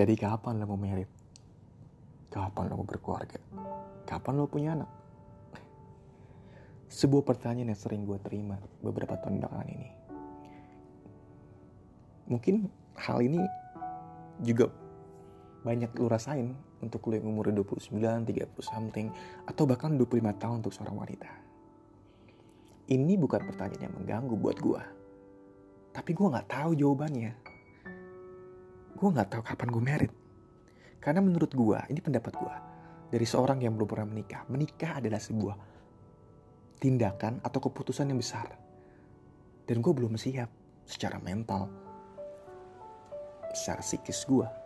Jadi kapan lo mau merit? Kapan lo mau berkeluarga? Kapan lo punya anak? Sebuah pertanyaan yang sering gue terima beberapa tahun belakangan ini. Mungkin hal ini juga banyak lo rasain untuk lo yang umur 29, 30 something, atau bahkan 25 tahun untuk seorang wanita. Ini bukan pertanyaan yang mengganggu buat gue. Tapi gue gak tahu jawabannya. Gue gak tahu kapan gue merit. Karena menurut gue, ini pendapat gue, dari seorang yang belum pernah menikah, menikah adalah sebuah tindakan atau keputusan yang besar. Dan gue belum siap secara mental, secara psikis gue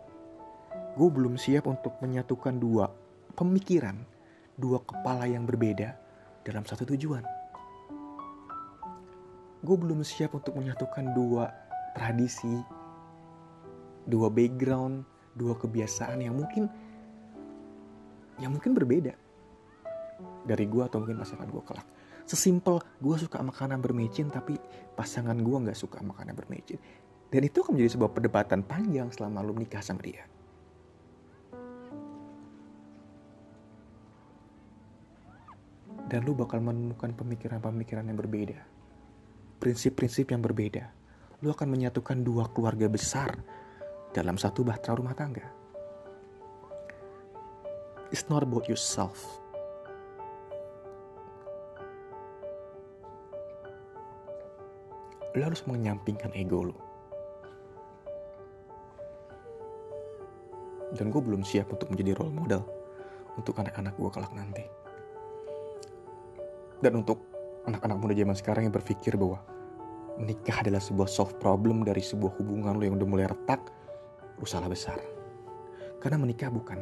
gue belum siap untuk menyatukan dua pemikiran, dua kepala yang berbeda dalam satu tujuan. Gue belum siap untuk menyatukan dua tradisi, dua background, dua kebiasaan yang mungkin yang mungkin berbeda dari gue atau mungkin pasangan gue kelak. Sesimpel gue suka makanan bermecin tapi pasangan gue nggak suka makanan bermecin. Dan itu akan menjadi sebuah perdebatan panjang selama lu menikah sama dia. dan lu bakal menemukan pemikiran-pemikiran yang berbeda. Prinsip-prinsip yang berbeda. Lu akan menyatukan dua keluarga besar dalam satu bahtera rumah tangga. It's not about yourself. Lu harus menyampingkan ego lu. Dan gue belum siap untuk menjadi role model untuk anak-anak gue kelak nanti. Dan untuk anak-anak muda zaman sekarang yang berpikir bahwa menikah adalah sebuah soft problem dari sebuah hubungan lo yang udah mulai retak, lu salah besar. Karena menikah bukan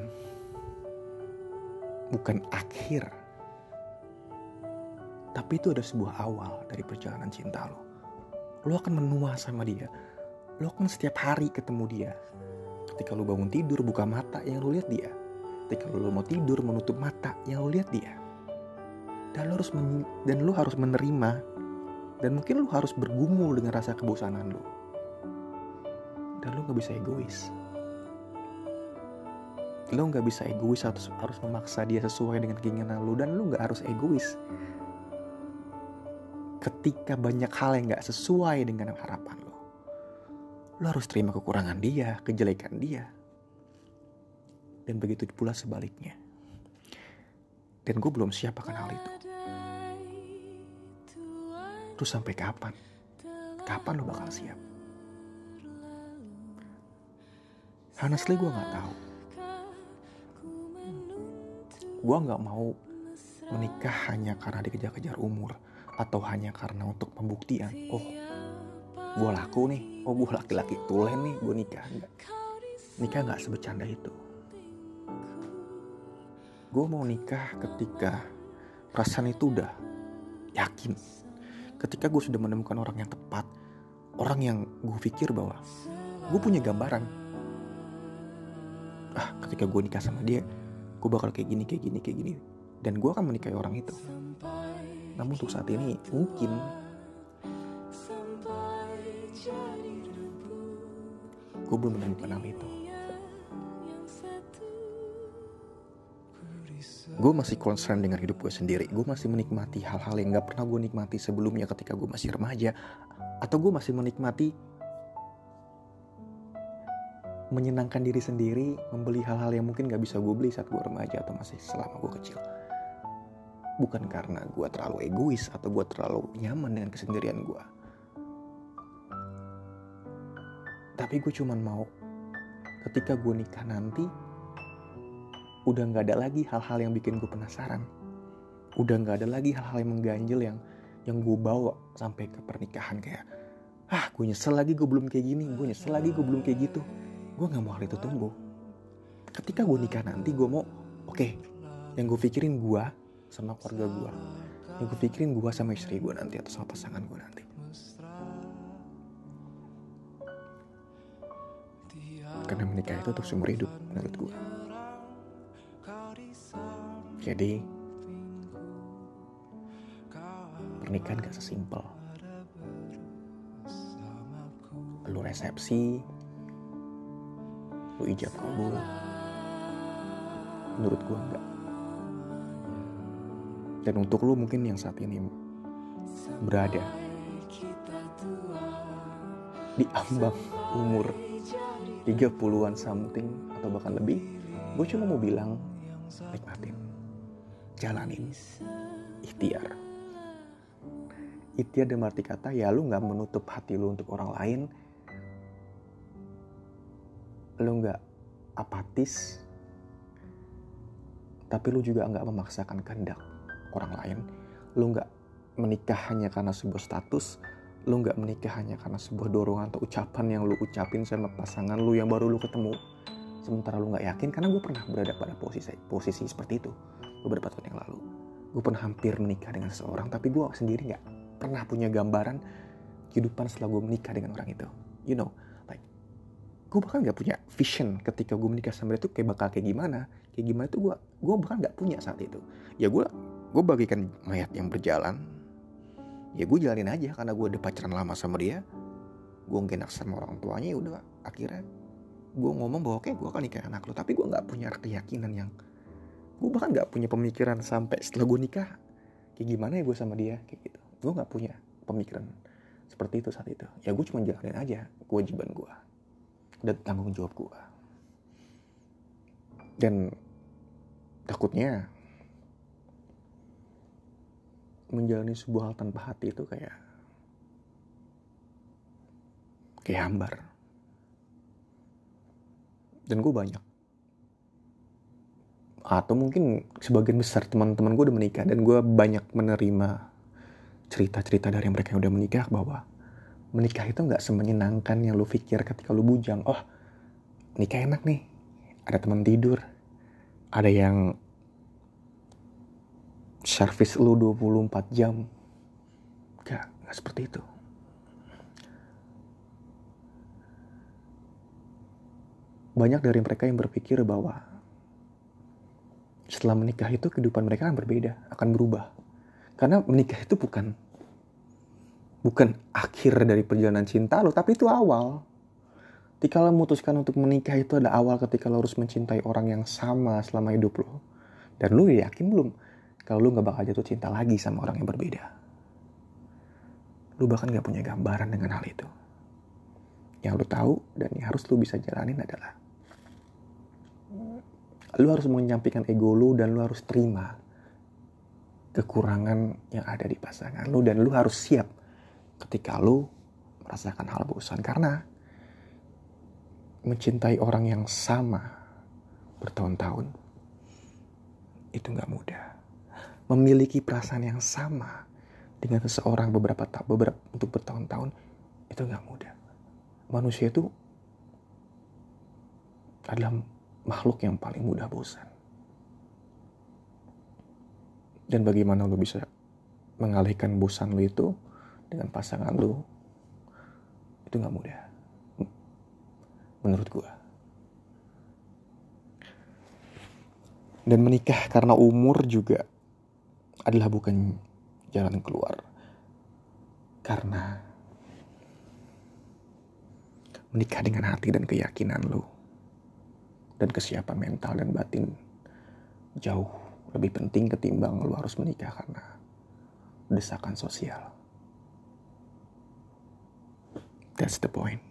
bukan akhir. Tapi itu ada sebuah awal dari perjalanan cinta lo. Lo akan menua sama dia. Lo akan setiap hari ketemu dia. Ketika lo bangun tidur buka mata yang lo lihat dia. Ketika lo mau tidur menutup mata yang lo lihat dia dan lo harus men dan lo harus menerima dan mungkin lo harus bergumul dengan rasa kebosanan lo dan lo nggak bisa egois. Lo nggak bisa egois atau harus memaksa dia sesuai dengan keinginan lo dan lo nggak harus egois. Ketika banyak hal yang nggak sesuai dengan harapan lo lo harus terima kekurangan dia kejelekan dia. Dan begitu pula sebaliknya. Dan gue belum siap akan hal itu. Terus sampai kapan? Kapan lo bakal siap? Honestly gue gak tahu. Gue gak mau menikah hanya karena dikejar-kejar umur atau hanya karena untuk pembuktian. Oh, gue laku nih. Oh, gue laki-laki tulen nih. Gue nikah. Enggak. Nikah gak sebecanda itu. Gue mau nikah ketika perasaan itu udah yakin ketika gue sudah menemukan orang yang tepat orang yang gue pikir bahwa gue punya gambaran ah ketika gue nikah sama dia gue bakal kayak gini kayak gini kayak gini. Dan gue akan menikahi orang itu. Namun untuk saat ini mungkin gue belum menemukan hal itu. Gue masih concern dengan hidup gue sendiri. Gue masih menikmati hal-hal yang gak pernah gue nikmati sebelumnya ketika gue masih remaja. Atau gue masih menikmati menyenangkan diri sendiri membeli hal-hal yang mungkin gak bisa gue beli saat gue remaja atau masih selama gue kecil. Bukan karena gue terlalu egois atau gue terlalu nyaman dengan kesendirian gue tapi gue cuman mau ketika gue nikah nanti udah nggak ada lagi hal-hal yang bikin gue penasaran. Udah nggak ada lagi hal-hal yang mengganjil yang yang gue bawa sampai ke pernikahan kayak ah gue nyesel lagi gue belum kayak gini gue nyesel lagi gue belum kayak gitu gue nggak mau hal itu tumbuh. Ketika gue nikah nanti gue mau oke okay, yang gue pikirin gue sama keluarga gue yang gue pikirin gue sama istri gue nanti atau sama pasangan gue nanti. Karena menikah itu untuk seumur hidup menurut gue jadi pernikahan gak sesimpel. Lu resepsi, lu ijab kabul. Menurut gue enggak. Dan untuk lu mungkin yang saat ini berada di ambang umur 30-an something atau bahkan lebih gue cuma mau bilang nikmatin. Jalanin. Ikhtiar. Ikhtiar dan arti kata ya lu nggak menutup hati lu untuk orang lain lu nggak apatis tapi lu juga nggak memaksakan kehendak orang lain. Lu nggak menikah hanya karena sebuah status lu nggak menikah hanya karena sebuah dorongan atau ucapan yang lu ucapin sama pasangan lu yang baru lu ketemu. Sementara lu nggak yakin karena gue pernah berada pada posisi posisi seperti itu beberapa tahun yang lalu. Gue pernah hampir menikah dengan seseorang tapi gue sendiri nggak pernah punya gambaran kehidupan setelah gue menikah dengan orang itu. You know gue bahkan nggak punya vision ketika gue menikah sama dia tuh kayak bakal kayak gimana. Kayak gimana tuh gue gue bahkan nggak punya saat itu. Ya gue gue bagikan mayat yang berjalan. Ya gue jalanin aja karena gue udah pacaran lama sama dia. Gue gak enak sama orang tuanya ya udah. Akhirnya gue ngomong bahwa oke gue akan nikah anak lo tapi gue nggak punya keyakinan yang gue bahkan nggak punya pemikiran sampai setelah gue nikah kayak gimana ya gue sama dia kayak gitu. Gue nggak punya pemikiran seperti itu saat itu. Ya gue cuma jalanin aja kewajiban gue dan tanggung jawab gue dan takutnya menjalani sebuah hal tanpa hati itu kayak kayak hambar. Dan gue banyak. Atau mungkin sebagian besar teman-teman gue udah menikah dan gue banyak menerima cerita-cerita dari mereka yang udah menikah bahwa menikah itu nggak semenyenangkan yang lu pikir ketika lu bujang. Oh, nikah enak nih. Ada teman tidur. Ada yang servis lu 24 jam. Gak, gak seperti itu. Banyak dari mereka yang berpikir bahwa setelah menikah itu kehidupan mereka akan berbeda, akan berubah. Karena menikah itu bukan bukan akhir dari perjalanan cinta lo, tapi itu awal. Ketika lo memutuskan untuk menikah itu ada awal ketika lo harus mencintai orang yang sama selama hidup lo. Dan lo yakin belum kalau lo gak bakal jatuh cinta lagi sama orang yang berbeda. Lo bahkan gak punya gambaran dengan hal itu. Yang lo tahu dan yang harus lo bisa jalanin adalah lo harus menyampaikan ego lo dan lo harus terima kekurangan yang ada di pasangan lo dan lo harus siap ketika lu merasakan hal bosan karena mencintai orang yang sama bertahun-tahun itu nggak mudah. Memiliki perasaan yang sama dengan seseorang beberapa tahun beberapa untuk bertahun-tahun itu nggak mudah. Manusia itu adalah makhluk yang paling mudah bosan. Dan bagaimana lo bisa mengalihkan bosan lo itu dengan pasangan lu itu nggak mudah. Menurut gua. Dan menikah karena umur juga adalah bukan jalan keluar. Karena menikah dengan hati dan keyakinan lu dan kesiapan mental dan batin jauh lebih penting ketimbang lu harus menikah karena desakan sosial. That's the point.